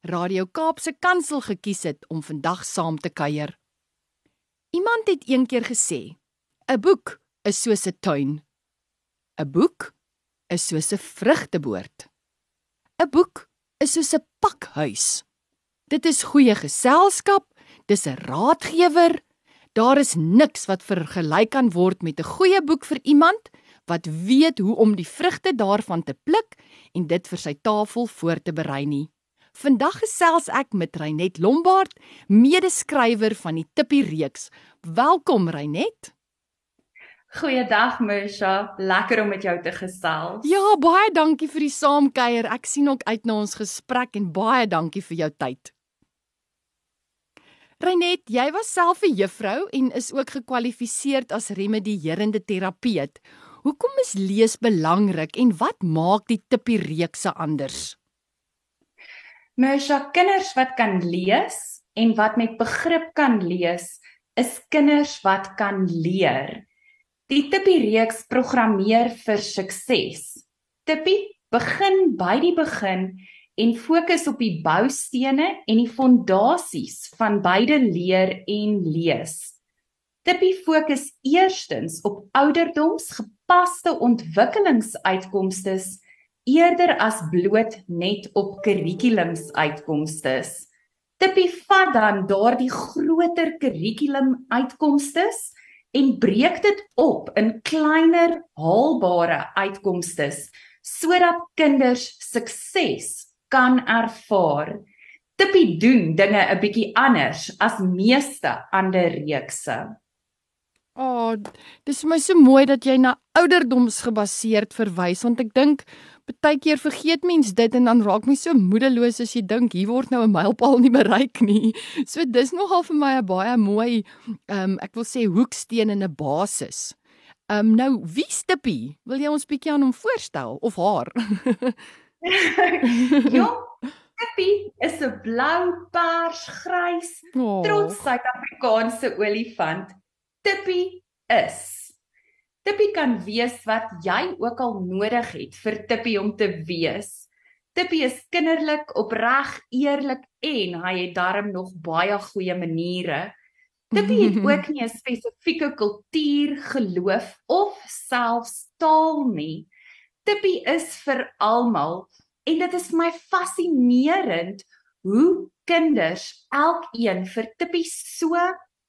Radio Kaapse Kansel gekies het om vandag saam te kuier. Iemand het eendag gesê: "’n Boek is soos 'n tuin. 'n Boek is soos 'n vrugteboord. 'n Boek is soos 'n pakhuis. Dit is goeie geselskap, dis 'n raadgewer. Daar is niks wat vergelyk kan word met 'n goeie boek vir iemand wat weet hoe om die vrugte daarvan te pluk en dit vir sy tafel voor te berei nie. Vandag gesels ek met Reinet Lombard, medeskrywer van die Tippie reeks. Welkom Reinet. Goeiedag Mirsha, lekker om met jou te gesels. Ja, baie dankie vir die saamkuier. Ek sien ook uit na ons gesprek en baie dankie vir jou tyd. Reinet, jy was self 'n juffrou en is ook gekwalifiseer as remedierende terapeut. Hoekom is lees belangrik en wat maak die Tippie reekse anders? Mersha kinders wat kan lees en wat met begrip kan lees, is kinders wat kan leer. Die Tippie reeks programmeer vir sukses. Tippie begin by die begin en fokus op die boustene en die fondasies van beide leer en lees. Tippie fokus eerstens op ouderdomsgepaste ontwikkelingsuitkomste eerder as bloot net op kurrikulumsuitkomste. Tippie vat dan daardie groter kurrikulumuitkomste en breek dit op in kleiner haalbare uitkomste sodat kinders sukses kan ervaar. Tippie doen dinge 'n bietjie anders as meeste ander reekse. O, oh, dis my so mooi dat jy na ouderdomsgebaseerd verwys want ek dink Partykeer vergeet mens dit en dan raak mens so moedeloos as jy dink hier word nou 'n mylpaal nie bereik nie. So dis nogal vir my 'n baie mooi ehm um, ek wil sê hoeksteen en 'n basis. Ehm um, nou wie Stippie? Wil jy ons bietjie aan hom voorstel of haar? ja, Stippie is 'n blou, pers, grys, oh. trots Suid-Afrikaanse olifant. Tippie is Tippie kan wees wat jy ook al nodig het vir Tippie om te wees. Tippie is kinderlik, opreg, eerlik en hy het darm nog baie goeie maniere. Tippie het ook nie 'n spesifieke kultuur, geloof of selfs taal nie. Tippie is vir almal en dit is my fascinerend hoe kinders elkeen vir Tippie so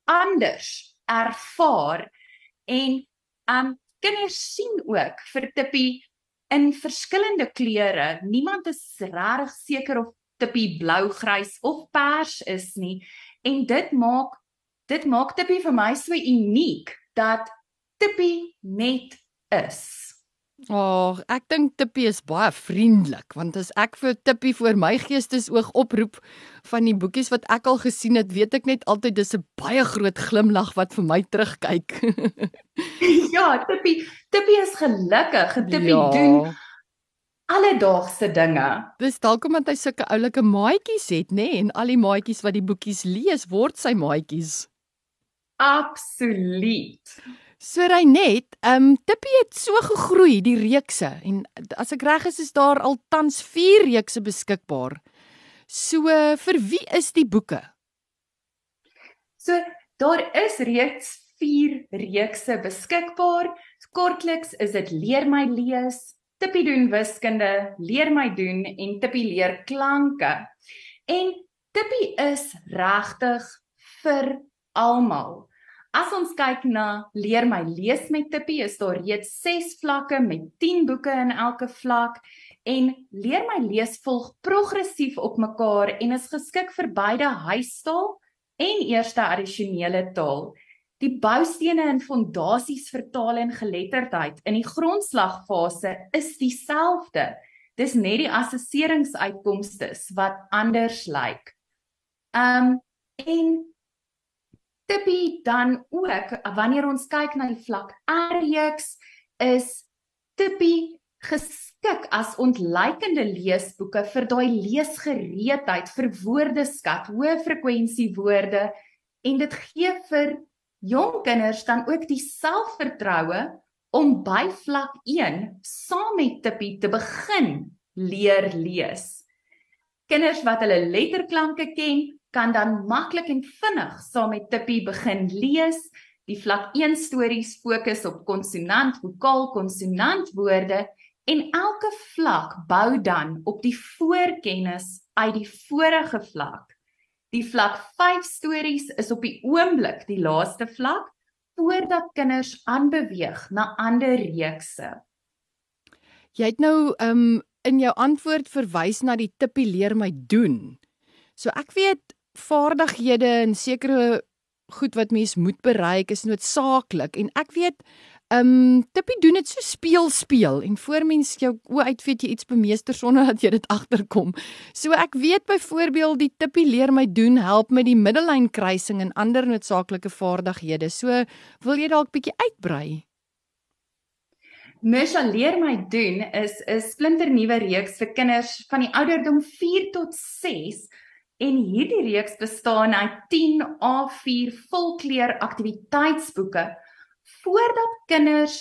anders ervaar en Um kinders sien ook vir Tippie in verskillende kleure. Niemand is regtig seker of Tippie blou, grys of pers is nie. En dit maak dit maak Tippie vir my so uniek dat Tippie net is. Ag, oh, ek dink Tippie is baie vriendelik want as ek vir Tippie voor my geestesoog oproep van die boekies wat ek al gesien het, weet ek net altyd dis 'n baie groot glimlag wat vir my terugkyk. ja, Tippie, Tippie is gelukkig. Tippie ja. doen alledaagse dinge. Dis dalk omdat hy sulke oulike maatjies het, nê, nee? en al die maatjies wat die boekies lees, word sy maatjies. Absoluut. So hy net, ehm um, Tippie het so gegroei die reekse en as ek reg is is daar al tans 4 reekse beskikbaar. So vir wie is die boeke? So daar is reeds 4 reekse beskikbaar. Kortliks is dit Leer my lees, Tippie doen wiskunde, Leer my doen en Tippie leer klanke. En Tippie is regtig vir almal. As ons kyk na leer my lees met Tippie, is daar reeds 6 vlakke met 10 boeke in elke vlak en leer my lees volg progressief op mekaar en is geskik vir beide huistaal en eerste addisionele taal. Die boustene en fondasies vir taal en geletterdheid in die grondslagfase is dieselfde. Dis net die assesseringsuitkomste wat anders lyk. Um En Tippie dan ook wanneer ons kyk na die vlak R reeks is Tippie geskik as ontleikende leesboeke vir daai leesgereedheid vir woordeskat, hoë frekwensie woorde en dit gee vir jong kinders dan ook die selfvertroue om by vlak 1 saam met Tippie te begin leer lees. Kinders wat hulle letterklanke ken, kan dan maklik en vinnig saam met Tippie begin lees. Die vlak 1 stories fokus op konsonant, vokaal, konsonant woorde En elke vlak bou dan op die voorkennis uit die vorige vlak. Die vlak 5 stories is op die oomblik die laaste vlak voordat kinders aanbeweeg na ander reekse. Jy het nou um in jou antwoord verwys na die tippie leer my doen. So ek weet vaardighede en sekere goed wat mens moet bereik is noodsaaklik en ek weet Ehm um, Tippie doen dit so speel speel en voor mens jou o uitvet jy iets bemeester sonder dat jy dit agterkom. So ek weet byvoorbeeld die Tippie leer my doen help met die middellyn kruising en ander noodsaaklike vaardighede. So wil jy dalk bietjie uitbrei? Mesha leer my doen is 'n splinter nuwe reeks vir kinders van die ouderdom 4 tot 6 en hierdie reeks bestaan uit 10 A4 volkleur aktiwiteitsboeke voordat kinders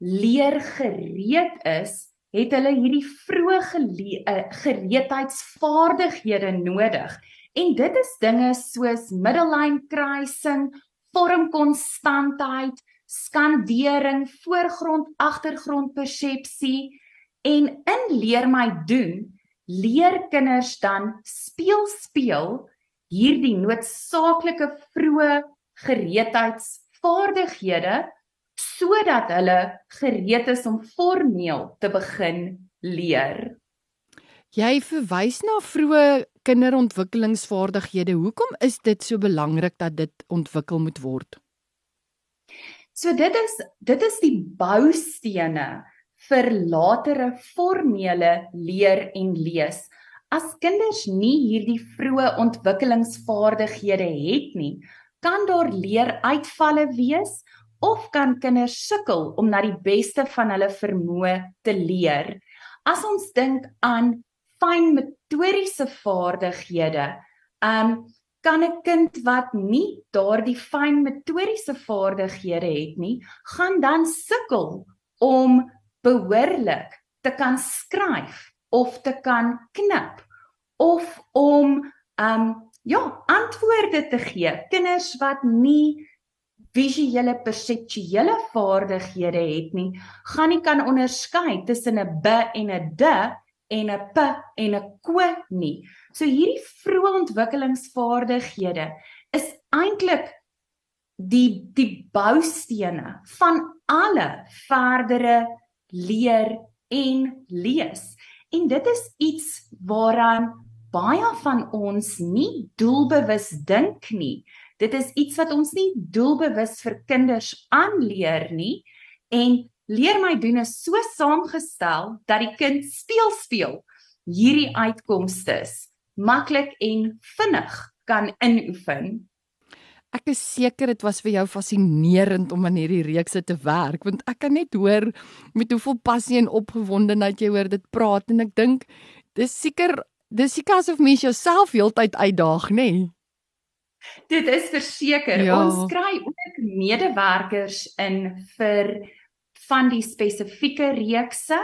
leer gereed is, het hulle hierdie vroeë uh, gereedheidsvaardighede nodig. En dit is dinge soos middellyn kruising, vormkonstantheid, skandering, voorgrond, agtergrond persepsie en in leer my doen, leer kinders dan speel speel hierdie noodsaaklike vroeë gereedheids vaardighede sodat hulle gereed is om formeel te begin leer. Jy verwys na vroeë kinderontwikkelingsvaardighede. Hoekom is dit so belangrik dat dit ontwikkel moet word? So dit is dit is die boustene vir latere formele leer en lees. As kinders nie hierdie vroeë ontwikkelingsvaardighede het nie, kan daar leeruitvalle wees of kan kinders sukkel om na die beste van hulle vermoë te leer. As ons dink aan fyn metodiese vaardighede, um kan 'n kind wat nie daardie fyn metodiese vaardighede het nie, gaan dan sukkel om behoorlik te kan skryf of te kan knip of om um ja, antwoorde te gee. Kinders wat nie visuele perseptuele vaardighede het nie, gaan nie kan onderskei tussen 'n b en 'n d en 'n p en 'n ko nie. So hierdie vroeë ontwikkelingsvaardighede is eintlik die die boustene van alle verdere leer en lees. En dit is iets waaraan baie van ons nie doelbewus dink nie. Dit is iets wat ons nie doelbewus vir kinders aanleer nie en leer my doen is so saamgestel dat die kind speel speel hierdie uitkomste maklik en vinnig kan inoefen. Ek is seker dit was vir jou fascinerend om aan hierdie reekse te werk want ek kan net hoor met hoeveel passie en opgewondenheid jy oor dit praat en ek dink dis seker dis seker asof mens jouself heeltyd uitdaag, nê? Nee? Dit is verseker. Ja. Ons kry ook medewerkers in vir van die spesifieke reekse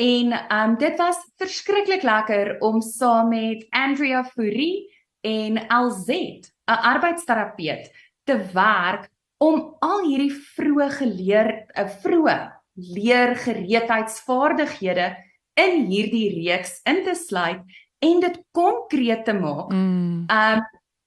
en ehm um, dit was verskriklik lekker om saam met Andrea Fourie en LZ, 'n arbeidsterapeut, te werk om al hierdie vroeë geleer 'n vroeë leergereedheidsvaardighede in hierdie reeks in te sluit en dit konkreet te maak. Mm. Um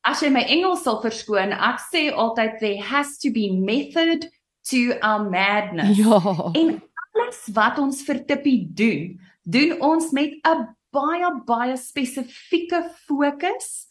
as jy my Engels sal verskoon, ek sê altyd there has to be method to our madness. Ja. En alles wat ons vir Tippie doen, doen ons met 'n baie baie spesifieke fokus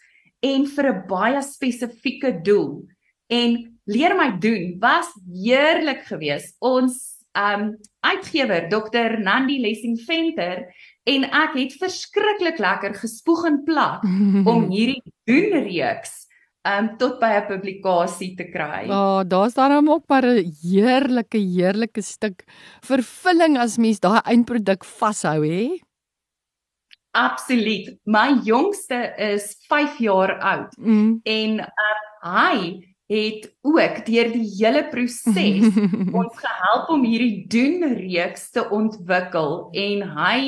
en vir 'n baie spesifieke doel. En leer my doen was heerlik geweest. Ons um uitgewer Dr Nandi Lessing Venter en ek het verskriklik lekker gespoeg en plak om hierdie doen reeks um tot by 'n publikasie te kry. Ja, oh, daar's dan ook maar 'n heerlike heerlike stuk vervulling as mens daai eindproduk vashou, hè? Absoluut. My jongste is 5 jaar oud mm. en um, hy het ook deur die hele proses ons gehelp om hierdie doen reeks te ontwikkel en hy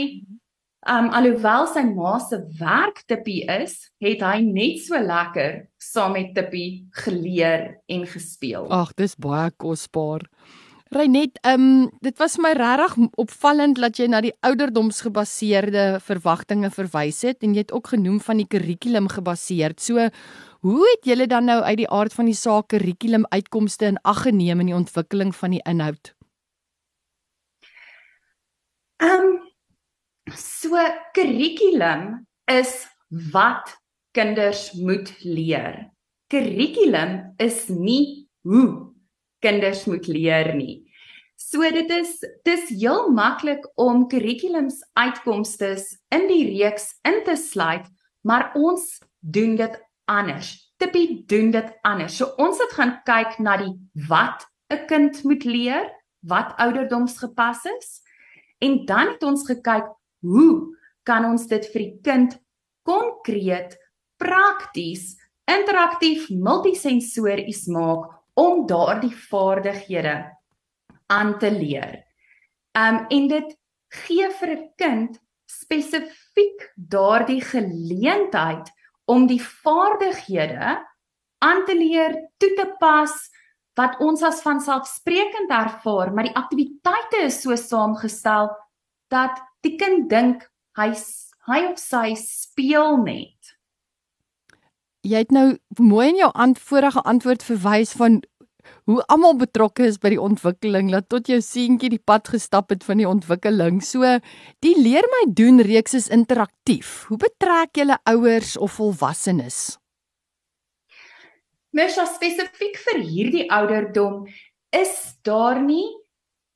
um alhoewel sy ma se werk tippie is, het hy net so lekker saam met tippie geleer en gespeel. Ag, dis baie kosbaar. Reinet, um dit was my regtig opvallend dat jy na die ouderdomsgebaseerde verwagtinge verwys het en jy het ook genoem van die kurrikulum gebaseerd. So Hoe het julle dan nou uit die aard van die saak kurrikulum uitkomste in ag geneem in die ontwikkeling van die inhoud? Ehm um, so kurrikulum is wat kinders moet leer. Kurrikulum is nie hoe kinders moet leer nie. So dit is dis heel maklik om kurrikulums uitkomste in die reeks in te sluit, maar ons doen dit anders. Tippie doen dit anders. So ons het gaan kyk na die wat 'n kind moet leer, wat ouderdomsgepas is. En dan het ons gekyk hoe kan ons dit vir die kind konkreet, prakties, interaktief, multisensories maak om daardie vaardighede aan te leer. Um en dit gee vir 'n kind spesifiek daardie geleentheid om die vaardighede aan te leer, toe te pas wat ons as vanselfsprekend ervaar, maar die aktiwiteite is so saamgestel dat die kind dink hy hy of sy speel net. Jy het nou mooi in jou antwoorde antwoord verwys van hoe almal betrokke is by die ontwikkeling, laat tot jou seentjie die pad gestap het van die ontwikkeling. So, die leer my doen reeks is interaktief. Hoe betrek julle ouers of volwassenes? Mens spesifiek vir hierdie ouderdom is daar nie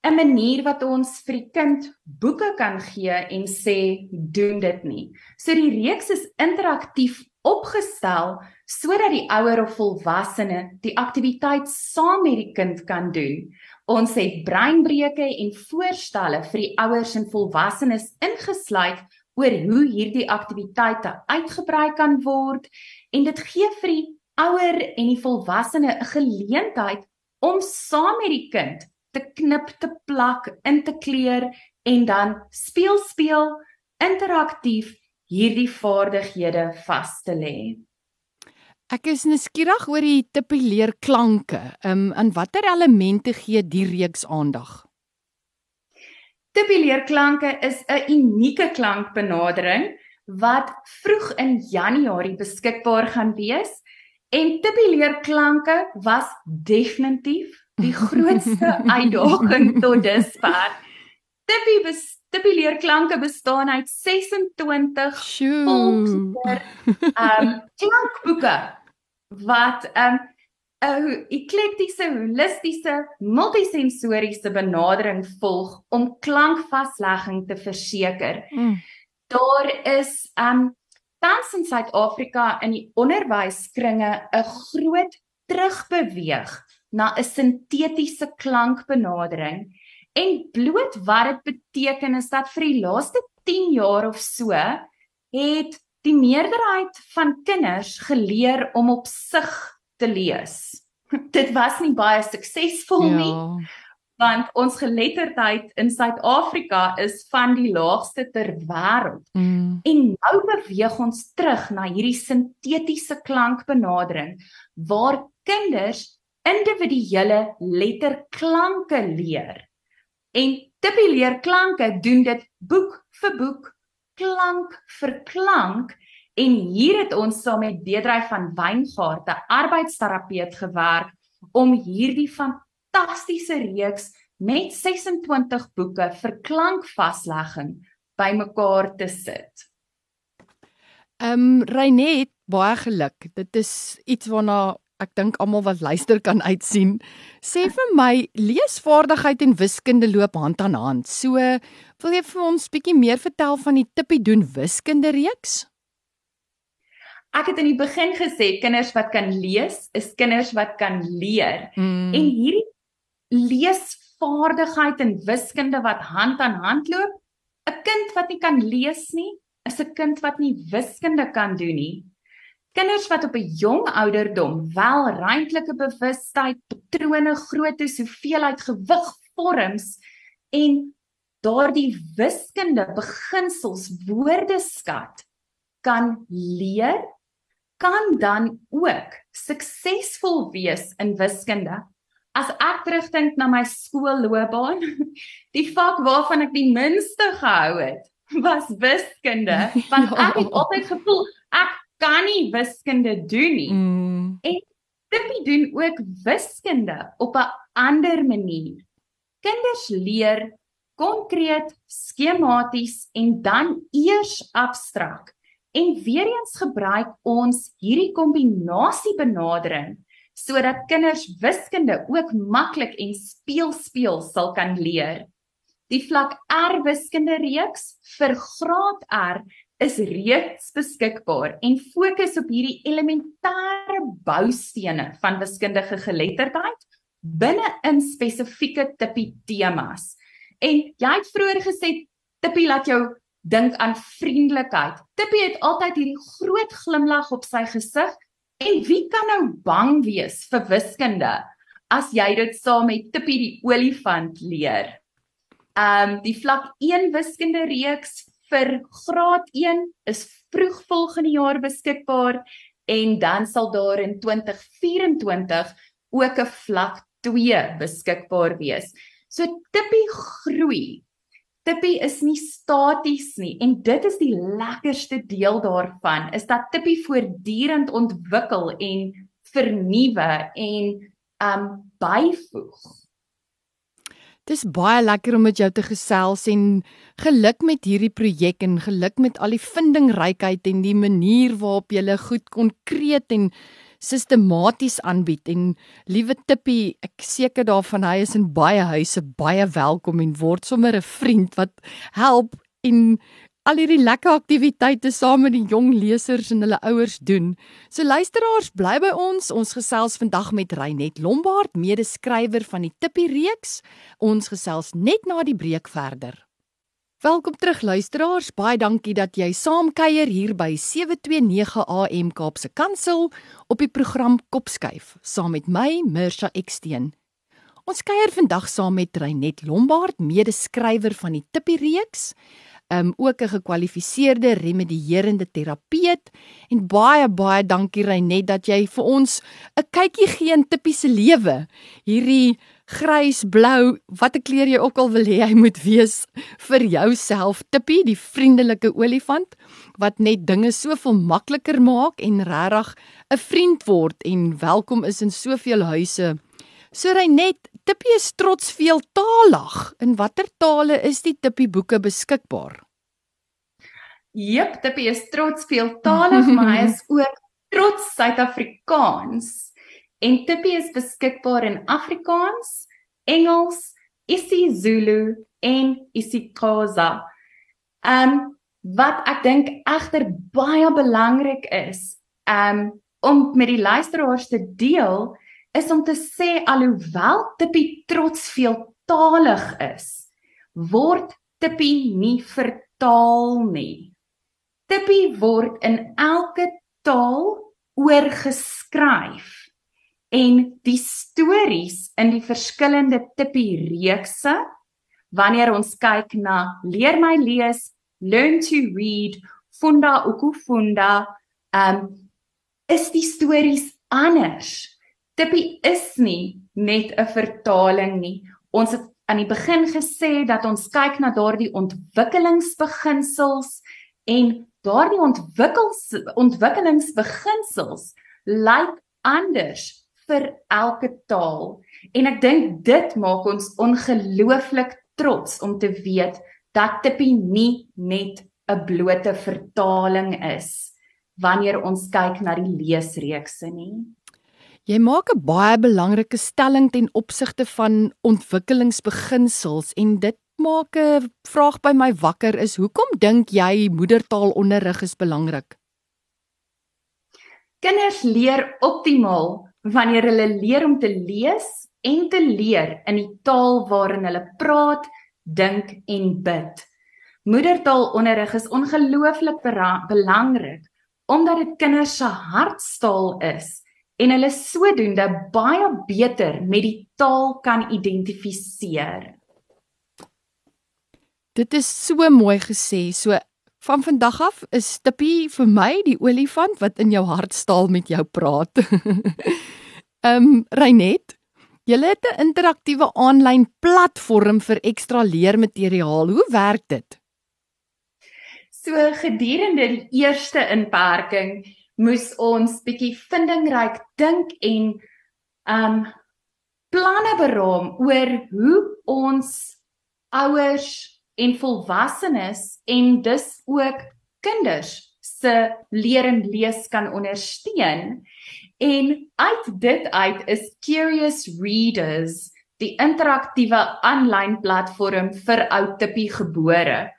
'n manier wat ons vir die kind boeke kan gee en sê doen dit nie. So die reeks is interaktief opgestel sodat die ouer of volwassene die aktiwiteit saam met die kind kan doen. Ons het breinbreuke en voorstelle vir die ouers en volwassenes ingesluit oor hoe hierdie aktiwiteite uitgebrei kan word en dit gee vir die ouer en die volwassene 'n geleentheid om saam met die kind te knip, te plak, in te kleur en dan speel speel interaktief hierdie vaardighede vas te lê. Ek is nuuskierig oor die tipe leerklanke. Ehm um, aan watter elemente gee die reeks aandag? Tipe leerklanke is 'n unieke klankbenadering wat vroeg in Januarie beskikbaar gaan wees en tipe leerklanke was definitief die grootste uitdaging tot dusver. Tipe Tipe leerklanke bestaan uit 26 volksleer um klankboeke wat um 'n eklektiese holistiese multisensoriese benadering volg om klankvaslegging te verseker. Mm. Daar is um tans in Suid-Afrika in die onderwyskringe 'n groot terugbeweeg na 'n sintetiese klankbenadering En bloot wat dit beteken is dat vir die laaste 10 jaar of so het die meerderheid van kinders geleer om op sig te lees. Dit was nie baie suksesvol ja. nie. Want ons geletterdheid in Suid-Afrika is van die laagste ter wêreld. Mm. En nou beweeg ons terug na hierdie sintetiese klankbenadering waar kinders individuele letterklanke leer. En Tippie leer klanke doen dit boek vir boek, klank vir klank en hier het ons saam met Deedrey van Wyngaard, 'n arbeidsterapeut gewerk om hierdie fantastiese reeks met 26 boeke vir klankvaslegging bymekaar te sit. Ehm um, Reinet, baie geluk. Dit is iets waarna ek dink almal wat luister kan uitsien. Sê vir my, leesvaardigheid en wiskunde loop hand aan hand. So, wil jy vir ons bietjie meer vertel van die Tippie doen wiskunde reeks? ek het in die begin gesê kinders wat kan lees is kinders wat kan leer. Mm. En hierdie leesvaardigheid en wiskunde wat hand aan hand loop, 'n kind wat nie kan lees nie, is 'n kind wat nie wiskunde kan doen nie. Kinders wat op 'n jong ouderdom wel ruimtelike bewustheid, patrone, grootte, hoeveelheid gewig, vorms en daardie wiskunde beginsels woordeskat kan leer, kan dan ook suksesvol wees in wiskunde as ek terugdink na my skoolloopbaan, die vak waarvan ek die minste gehou het, was wiskunde, want ja. ek het altyd gevoel ek kan nie wiskunde doen nie. Mm. En Tippie doen ook wiskunde op 'n ander manier. Kinders leer konkreet, skematies en dan eers abstrakt. En weer eens gebruik ons hierdie kombinasie benadering sodat kinders wiskunde ook maklik en speelspeel sal kan leer. Die vlak R wiskunde reeks vir graad R is reeds beskikbaar en fokus op hierdie elementêre boustene van wiskundige geletterdheid binne in spesifieke tipe temas. En jy het vroeër gesê Tippie laat jou dink aan vriendelikheid. Tippie het altyd hierdie groot glimlag op sy gesig En wie kan nou bang wees vir wiskunde as jy dit saam met Tippie die olifant leer? Um die vlak 1 wiskunde reeks vir graad 1 is vroeg volgende jaar beskikbaar en dan sal daar in 2024 ook 'n vlak 2 beskikbaar wees. So Tippie groei Tippie is nie staties nie en dit is die lekkerste deel daarvan is dat Tippie voortdurend ontwikkel en vernuwe en um byvoeg. Dis baie lekker om met jou te gesels en geluk met hierdie projek en geluk met al die vindingrykheid en die manier waarop jy goed konkreet en sistematies aanbied. En liewe Tippie, ek seker daarvan hy is in baie huise baie welkom en word sommer 'n vriend wat help en al hierdie lekker aktiwiteite saam met die jong lesers en hulle ouers doen. So luisteraars, bly by ons. Ons gesels vandag met Reinet Lombard, medeskrywer van die Tippie reeks. Ons gesels net na die breek verder. Welkom terug luisteraars. Baie dankie dat jy saamkuier hier by 729 AM Kaapse Kansel op die program Kopskuif saam met my Mirsha Eksteen. Ons kuier vandag saam met Reinet Lombard, mede-skrywer van die Tippie reeks, um ook 'n gekwalifiseerde remedierende terapeut en baie baie dankie Reinet dat jy vir ons 'n kykie gee in Tippie se lewe. Hierdie grys, blou, watter kleur jy ook al wil hê hy moet wees vir jouself. Tippie, die vriendelike olifant wat net dinge soveel makliker maak en regtig 'n vriend word en welkom is in soveel huise. So hy net Tippie is trots veeltalig. In watter tale is die Tippie boeke beskikbaar? Jep, Tippie is trots veeltalig, maar hy is ook trots Suid-Afrikaans. En Tippie is beskikbaar in Afrikaans, Engels, isiZulu en isiXhosa. Um wat ek dink egter baie belangrik is, um om met die luisteraars te deel, is om te sê alhoewel Tippie trots veeltalig is, word Tippie nie vertaal nie. Tippie word in elke taal oorgeskryf en die stories in die verskillende tipe reekse wanneer ons kyk na leer my lees learn to read funda ukufunda um is die stories anders tipe is nie net 'n vertaling nie ons het aan die begin gesê dat ons kyk na daardie ontwikkelingsbeginsels en daardie ontwikkels ontwikkelingsbeginsels lyk anders vir elke taal. En ek dink dit maak ons ongelooflik trots om te weet dat Tippie nie net 'n blote vertaling is wanneer ons kyk na die leesreekse nie. Jy maak 'n baie belangrike stelling ten opsigte van ontwikkelingsbeginsels en dit maak 'n vraag by my wakker is hoekom dink jy moedertaalonderrig is belangrik? Kinders leer optimaal wanneer hulle leer om te lees en te leer in die taal waarin hulle praat, dink en bid. Moedertaalonderrig is ongelooflik belangrik omdat dit kinders se hartstaal is en hulle sodoende baie beter met die taal kan identifiseer. Dit is so mooi gesê. So van vandag af is Tippie vir my die olifant wat in jou hartstaal met jou praat. Ehm um, Reinet, jy het 'n interaktiewe aanlyn platform vir ekstra leermateriaal. Hoe werk dit? So gedurende die eerste inperking moes ons bietjie vindingryk dink en um planne beraam oor hoe ons ouers en volwassenes en dus ook kinders se leer en lees kan ondersteun en uit dit uit is Curious Readers die interaktiewe aanlyn platform vir ou tippie gebore.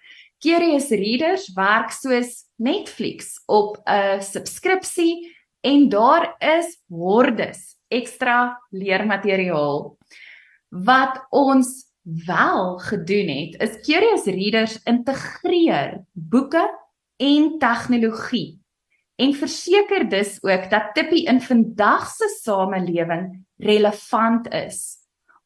Curious Readers werk soos Netflix op 'n subskripsie en daar is hordes ekstra leermateriaal. Wat ons wel gedoen het, is Curious Readers integreer boeke en tegnologie en verseker dus ook dat Tippie in vandag se samelewing relevant is.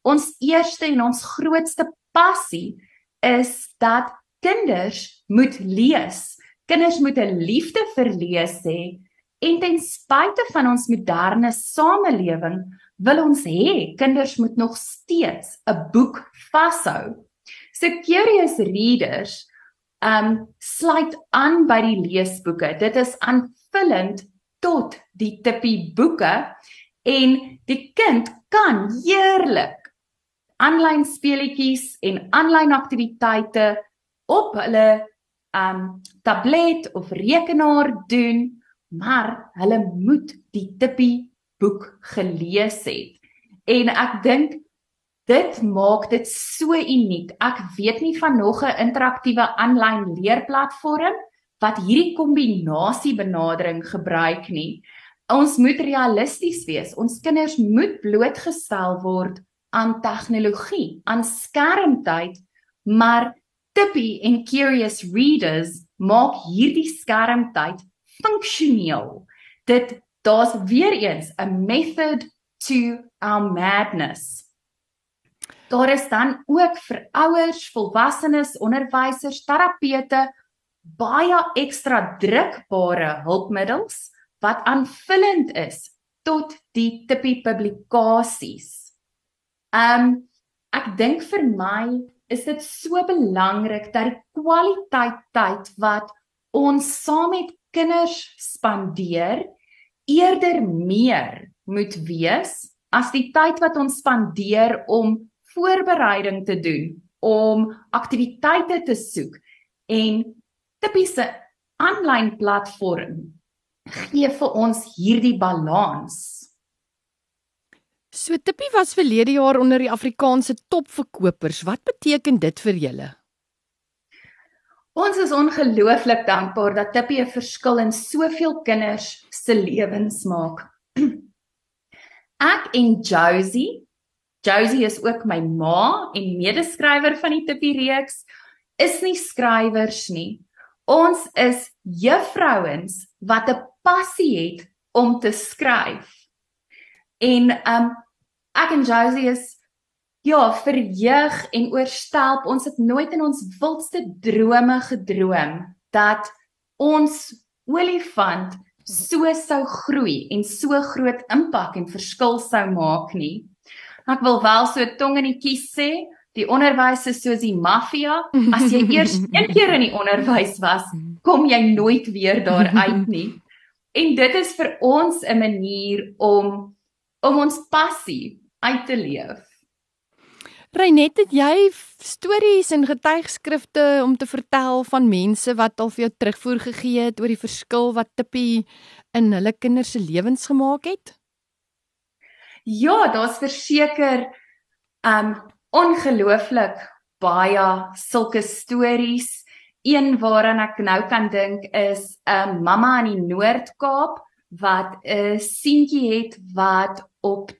Ons eerste en ons grootste passie is dat kinders moet lees. Kinders moet 'n liefde vir lees hê en ten spyte van ons moderne samelewing wil ons hê kinders moet nog steeds 'n boek vashou. So curious readers um sluit aan by die leesboeke. Dit is aanvullend tot die tippie boeke en die kind kan heerlik aanlyn speletjies en aanlyn aktiwiteite op hulle um tablet of rekenaar doen, maar hulle moet die tippie boek gelees het. En ek dink dit maak dit so uniek. Ek weet nie van nog 'n interaktiewe aanlyn leerplatform wat hierdie kombinasie benadering gebruik nie. Ons moet realisties wees. Ons kinders moet blootgestel word aan tegnologie, aan skermtyd, maar Tippy en Curious Readers maak hierdie skermtyd funksioneel. Dit daar's weer eens 'n method to our madness. Daar is dan ook vir ouers, volwassenes, onderwysers, terapeute baie ekstra drukbare hulpmiddels wat aanvullend is tot die Tippy publikasies. Um ek dink vir my is dit so belangrik dat die kwaliteit tyd wat ons saam met kinders spandeer eerder meer moet wees as die tyd wat ons spandeer om voorbereiding te doen, om aktiwiteite te soek en tipiese aanlyn platform gee vir ons hierdie balans. So Tippie was verlede jaar onder die Afrikaanse topverkopers. Wat beteken dit vir julle? Ons is ongelooflik dankbaar dat Tippie 'n verskil in soveel kinders se lewens maak. Ek en Josie, Josie is ook my ma en medeskrywer van die Tippie reeks, is nie skrywers nie. Ons is juffrouens wat 'n passie het om te skryf. En um ek en Josie is ja, verheug en oorstelp. Ons het nooit in ons wildste drome gedroom dat ons olifant so sou groei en so groot impak en verskil sou maak nie. Ek wil wel so tong in die kies sê, die onderwys is soos die maffia. As jy eers een keer in die onderwys was, kom jy nooit weer daar uit nie. En dit is vir ons 'n manier om om ons passie uit te leef. Reinet, het jy stories en getuigskrifte om te vertel van mense wat al vir jou terugvoer gegee het oor die verskil wat Tippie in hulle kinders se lewens gemaak het? Ja, daar's verseker um ongelooflik baie sulke stories. Een waaraan ek nou kan dink is 'n um, mamma in die Noord-Kaap wat 'n seentjie het wat op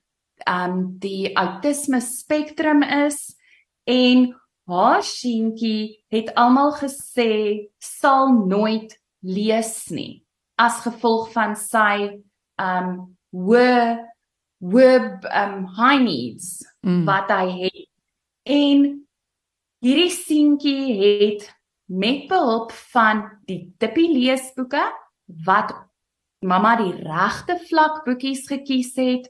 um die autisme spektrum is en haar seentjie het almal gesê sal nooit lees nie as gevolg van sy um hoë hoë um high needs mm. wat hy het en hierdie seentjie het met behulp van die tippie leesboeke wat mamma die regte vlak boekies gekies het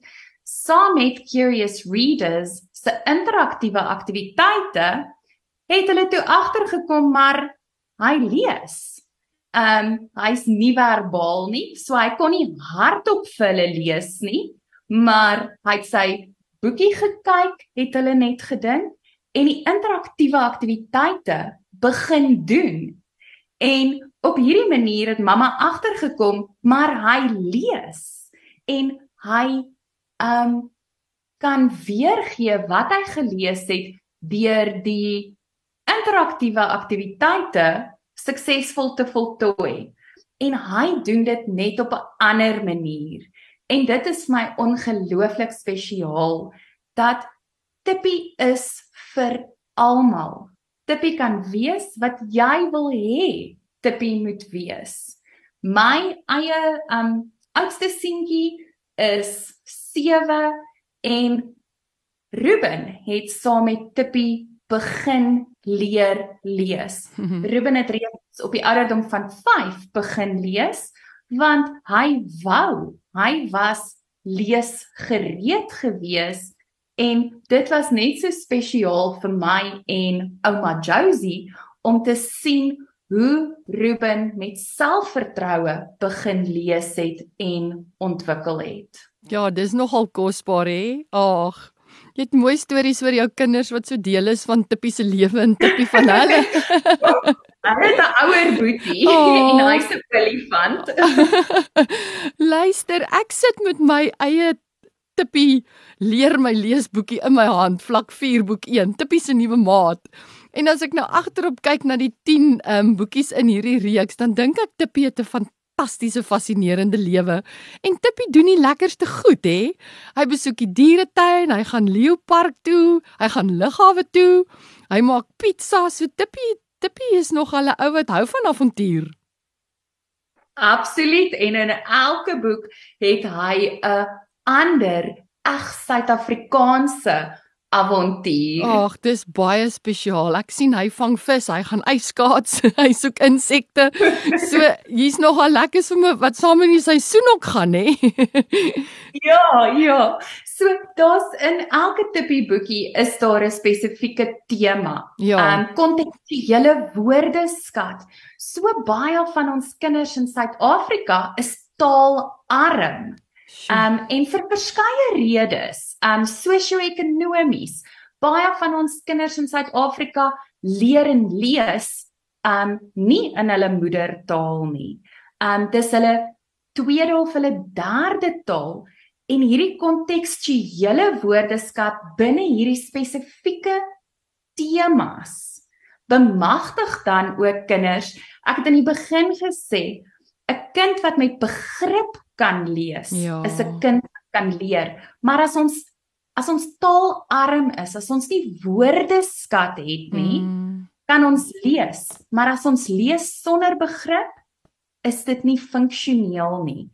saam met curious readers se interaktiewe aktiwiteite het hulle toe agtergekom maar hy lees. Ehm um, hy's nie verbaal nie, so hy kon nie hardop vir hulle lees nie, maar hy het sy boekie gekyk, het hulle net gedink en die interaktiewe aktiwiteite begin doen. En op hierdie manier het mamma agtergekom, maar hy lees en hy um kan weergee wat hy gelees het deur die interaktiewe aktiwiteite suksesvol te voltooi. En hy doen dit net op 'n ander manier. En dit is my ongelooflik spesiaal dat Tippie is vir almal. Tippie kan wees wat jy wil hê Tippie moet wees. My eie um oudste seentjie is 7 en Ruben het saam met Tippie begin leer lees. Ruben het reeds op die ouderdom van 5 begin lees want hy wou, hy was leesgereed gewees en dit was net so spesiaal vir my en ouma Josie om te sien hoe Ruben met selfvertroue begin lees het en ontwikkel het. Ja, dis nogal kosbaar hè. Ag, jy het mooi stories oor jou kinders wat so deel is van Tippie se lewe en Tippie van hulle. Hulle het 'n ouer boetie oh. en hy's 'n olifant. Luister, ek sit met my eie Tippie leer my leesboekie in my hand, vlak 4 boek 1, Tippie se nuwe maat. En as ek nou agterop kyk na die 10 ehm um, boekies in hierdie reeks, dan dink ek Tippie het 'n fantastiese fascinerende lewe. En Tippie doen die lekkerste goed, hè? Hy besoek die dieretuin, hy gaan leeupark toe, hy gaan lughawe toe. Hy maak pizza, so Tippie, Tippie is nog al 'n ou wat hou van avontuur. Absoluut en in elke boek het hy 'n ander ag Suid-Afrikaanse avontuur. Ag, dis baie spesiaal. Ek sien hy vang vis, hy gaan yskaats, hy soek insekte. So hier's nogal lekker sommer wat saam in die seisoen ook gaan, hè. ja, ja. So daar's in elke tippie boekie is daar 'n spesifieke tema. Ja. Um kontekstuele woordeskat. So baie van ons kinders in Suid-Afrika is taalarm. Um en vir verskeie redes, um sosio-ekonomies, baie van ons kinders in Suid-Afrika leer en lees um nie in hulle moedertaal nie. Um dis hulle tweede of hulle derde taal en hierdie kontekstuele woordeskat binne hierdie spesifieke temas bemagtig dan ook kinders. Ek het in die begin gesê 'n kind wat met begrip kan lees, ja. is 'n kind kan leer. Maar as ons as ons taalarm is, as ons nie woordeskat het nie, mm. kan ons lees. Maar as ons lees sonder begrip, is dit nie funksioneel nie.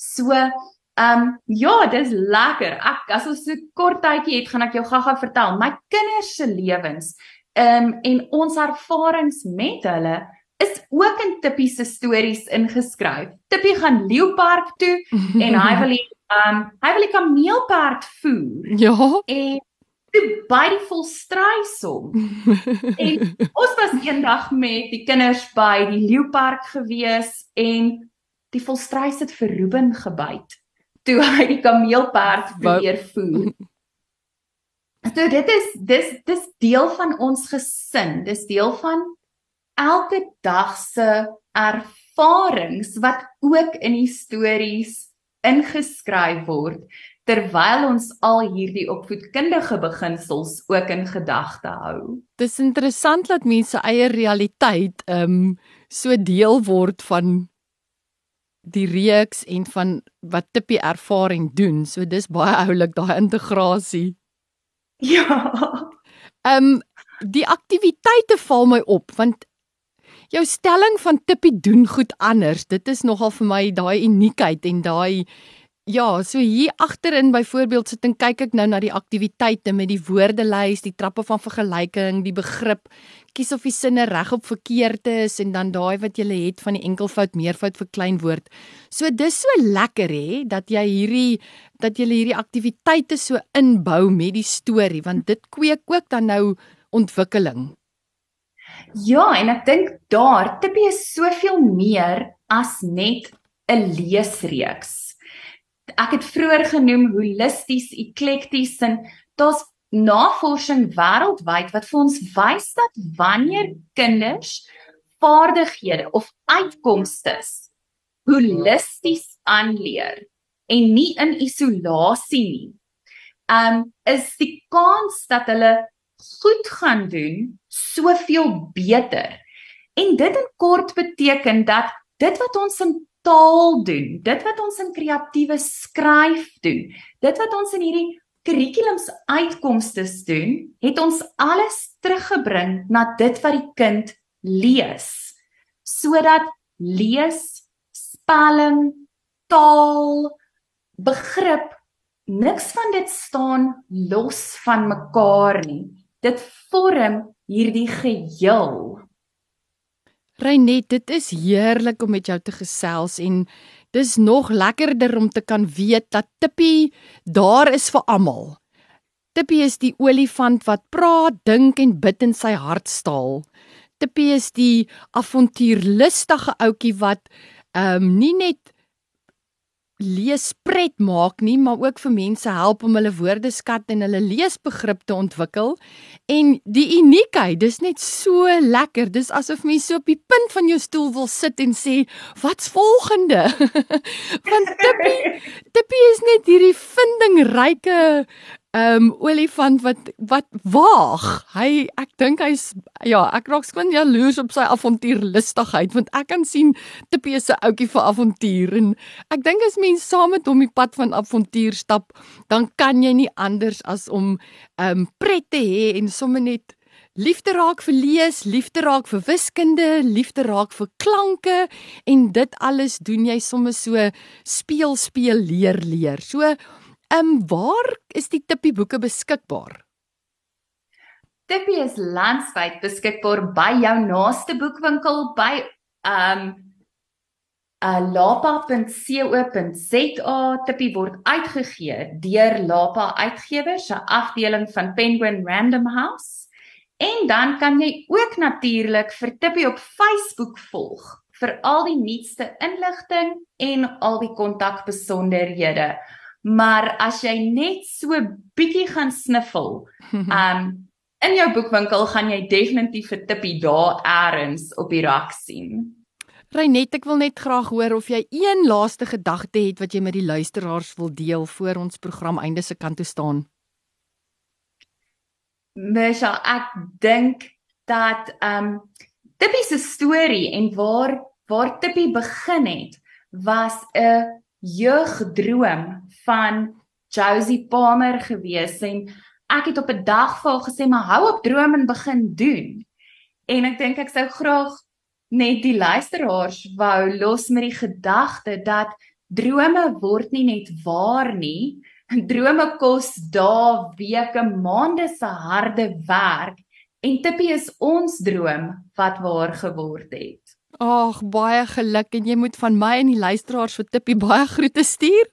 So, ehm um, ja, dis lekker. Ek as ons so kort tydjie het, gaan ek jou gaga vertel my kinders se lewens ehm um, en ons ervarings met hulle is ook in Tippie se stories ingeskryf. Tippie gaan Leeupark toe en hy wil die um hy wil die kameelperd voer. Ja. En toe by die volstrysom. en ons was eendag met die kinders by die Leeupark gewees en die volstrys het vir Ruben gebyt toe hy die kameelperd weer voer. So dit is dis dis deel van ons gesin. Dis deel van elke dag se ervarings wat ook in die stories ingeskryf word terwyl ons al hierdie opvoedkundige beginsels ook in gedagte hou. Dis interessant dat mense eie realiteit ehm um, so deel word van die reeks en van wat Tippie ervaar en doen. So dis baie oulik daai integrasie. Ja. Ehm um, die aktiwiteite val my op want jou stelling van Tippie doen goed anders. Dit is nogal vir my daai uniekheid en daai Ja, so hier agterin byvoorbeeld sit en kyk ek nou na die aktiwiteite met die woordelys, die trappe van vergelyking, die begrip, kies of die sinne reg op verkeerd is en dan daai wat jy het van die enkelvoud, meervoud vir kleinwoord. So dis so lekker hè dat jy hierdie dat jy hierdie aktiwiteite so inbou met die storie want dit kweek ook dan nou ontwikkeling. Ja, en ek dink daar Tippie is soveel meer as net 'n leesreeks. Ek het vroeër genoem holisties, eklekties en daar's navorsing wêreldwyd wat vir ons wys dat wanneer kinders vaardighede of uitkomste holisties aanleer en nie in isolasie nie, um is die kans dat hulle goed gaan doen soveel beter. En dit in kort beteken dat dit wat ons in taal doen, dit wat ons in kreatiewe skryf doen, dit wat ons in hierdie kurrikulums uitkomste doen, het ons alles teruggebring na dit wat die kind lees. Sodat lees, spelling, taal, begrip niks van dit staan los van mekaar nie. Dit vorm hierdie geheel. Reinet, dit is heerlik om met jou te gesels en dis nog lekkerder om te kan weet dat Tippie daar is vir almal. Tippie is die olifant wat praat, dink en bid in sy hartstaal. Tippie is die avontuurlustige ouetjie wat ehm um, nie net lees pret maak nie, maar ook vir mense help om hulle woordeskat en hulle leesbegrip te ontwikkel. En die uniekheid, dis net so lekker. Dis asof mens so op die punt van jou stoel wil sit en sê, "Wat's volgende?" Want Tippie, Tippie is net hierdie vindingryke um olifant wat wat waag. Hy ek dink hy's ja, ek raak skoon jaloers op sy avontuurlustigheid want ek kan sien Tippie se ouetjie vir avontuur en ek dink as mens saam met hom die pad van avontuur stap, dan kan jy nie anders as om um pret te hê en sommer net liefde raak vir lees, liefde raak vir wiskunde, liefde raak vir klanke en dit alles doen jy sommer so speel speel leer leer. So Ehm um, waar is die Tippie boeke beskikbaar? Tippie is landwyd beskikbaar by jou naaste boekwinkel by ehm um, uh, lapa.co.za. Tippie word uitgegee deur Lapa Uitgewers, 'n afdeling van Penguin Random House. En dan kan jy ook natuurlik vir Tippie op Facebook volg vir al die nuutste inligting en al die kontakbesonderhede. Maar as jy net so bietjie gaan sniffel, um in jou boekwinkel gaan jy definitief 'n tippie daar eers op die rak sien. Reinet, ek wil net graag hoor of jy een laaste gedagte het wat jy met die luisteraars wil deel voor ons program einde se kant toe staan. Mesha, ek dink dat um Tippie se storie en waar waar Tippie begin het was 'n jeugdroom van Josie Palmer gewees en ek het op 'n dag vir haar gesê maar hou op droom en begin doen. En ek dink ek sou graag net die luisteraars wou los met die gedagte dat drome word nie net waar nie. Drome kos dae, weke, maande se harde werk en Tippie is ons droom wat waar geword het. Ag, baie geluk en jy moet van my en die luisteraars vir Tippie baie groete stuur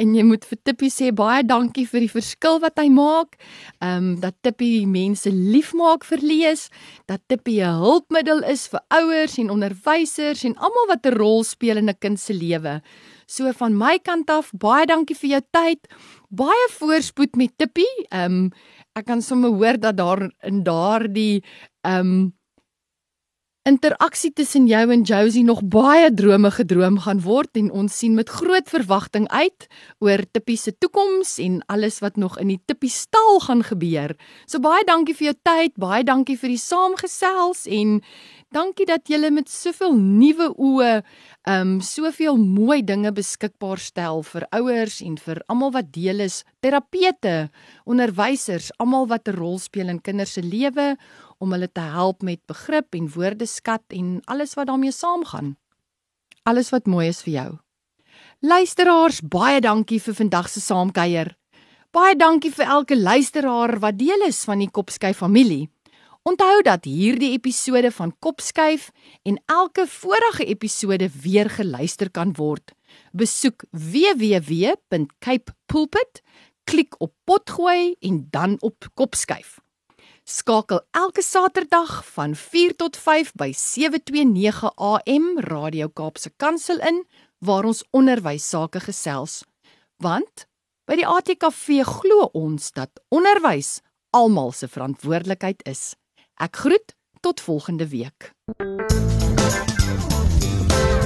en jy moet vir Tippie sê baie dankie vir die verskil wat hy maak. Ehm um, dat Tippie mense liefmaak vir lees, dat Tippie 'n hulpmiddel is vir ouers en onderwysers en almal wat 'n rol speel in 'n kind se lewe. So van my kant af, baie dankie vir jou tyd. Baie voorspoed met Tippie. Ehm um, ek kan sommer hoor dat daar in daardie ehm um, interaksie tussen jou en Josie nog baie drome gedroom gaan word en ons sien met groot verwagting uit oor Tippie se toekoms en alles wat nog in die Tippie stal gaan gebeur. So baie dankie vir jou tyd, baie dankie vir die saamgesels en Dankie dat julle met soveel nuwe oë um soveel mooi dinge beskikbaar stel vir ouers en vir almal wat deel is, terapete, onderwysers, almal wat 'n rol speel in kinders se lewe om hulle te help met begrip en woordeskat en alles wat daarmee saamgaan. Alles wat mooi is vir jou. Luisteraars, baie dankie vir vandag se saamkuier. Baie dankie vir elke luisteraar wat deel is van die Kopskyf familie. Onthou dat hierdie episode van Kopskuif en elke vorige episode weer geluister kan word. Besoek www.capepulpit, klik op potgooi en dan op Kopskuif. Skakel elke Saterdag van 4 tot 5 by 729 AM Radio Kaapse Kansel in waar ons onderwys sake gesels. Want by die ATKV glo ons dat onderwys almal se verantwoordelikheid is. Ek groet tot volgende week.